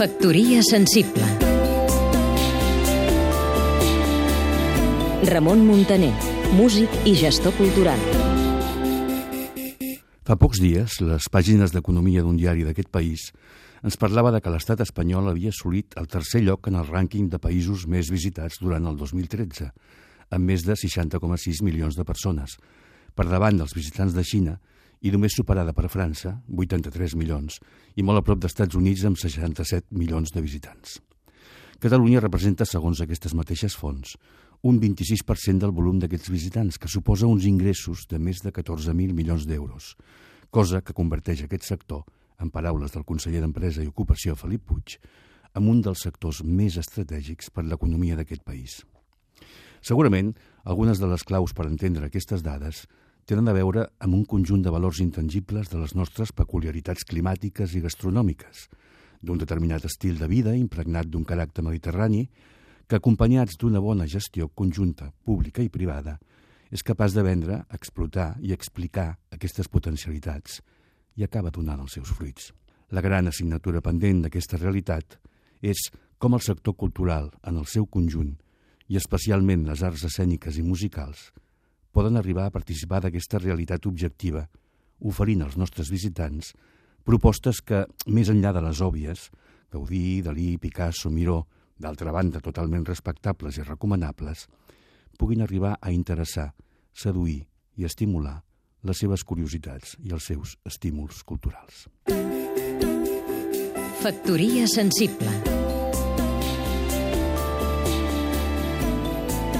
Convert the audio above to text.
Factoria sensible Ramon Muntaner, músic i gestor cultural. Fa pocs dies, les pàgines d'economia d'un diari d'aquest país ens parlava de que l'estat espanyol havia assolit el tercer lloc en el rànquing de països més visitats durant el 2013, amb més de 60,6 milions de persones, per davant dels visitants de Xina i només superada per França, 83 milions, i molt a prop d'Estats Units amb 67 milions de visitants. Catalunya representa, segons aquestes mateixes fonts, un 26% del volum d'aquests visitants, que suposa uns ingressos de més de 14.000 milions d'euros, cosa que converteix aquest sector, en paraules del conseller d'Empresa i Ocupació Felip Puig, en un dels sectors més estratègics per l'economia d'aquest país. Segurament, algunes de les claus per entendre aquestes dades tenen a veure amb un conjunt de valors intangibles de les nostres peculiaritats climàtiques i gastronòmiques, d'un determinat estil de vida impregnat d'un caràcter mediterrani que, acompanyats d'una bona gestió conjunta, pública i privada, és capaç de vendre, explotar i explicar aquestes potencialitats i acaba donant els seus fruits. La gran assignatura pendent d'aquesta realitat és com el sector cultural, en el seu conjunt, i especialment les arts escèniques i musicals, poden arribar a participar d'aquesta realitat objectiva, oferint als nostres visitants propostes que, més enllà de les òbvies, Gaudí, Dalí, Picasso, Miró, d'altra banda totalment respectables i recomanables, puguin arribar a interessar, seduir i estimular les seves curiositats i els seus estímuls culturals. Factoria sensible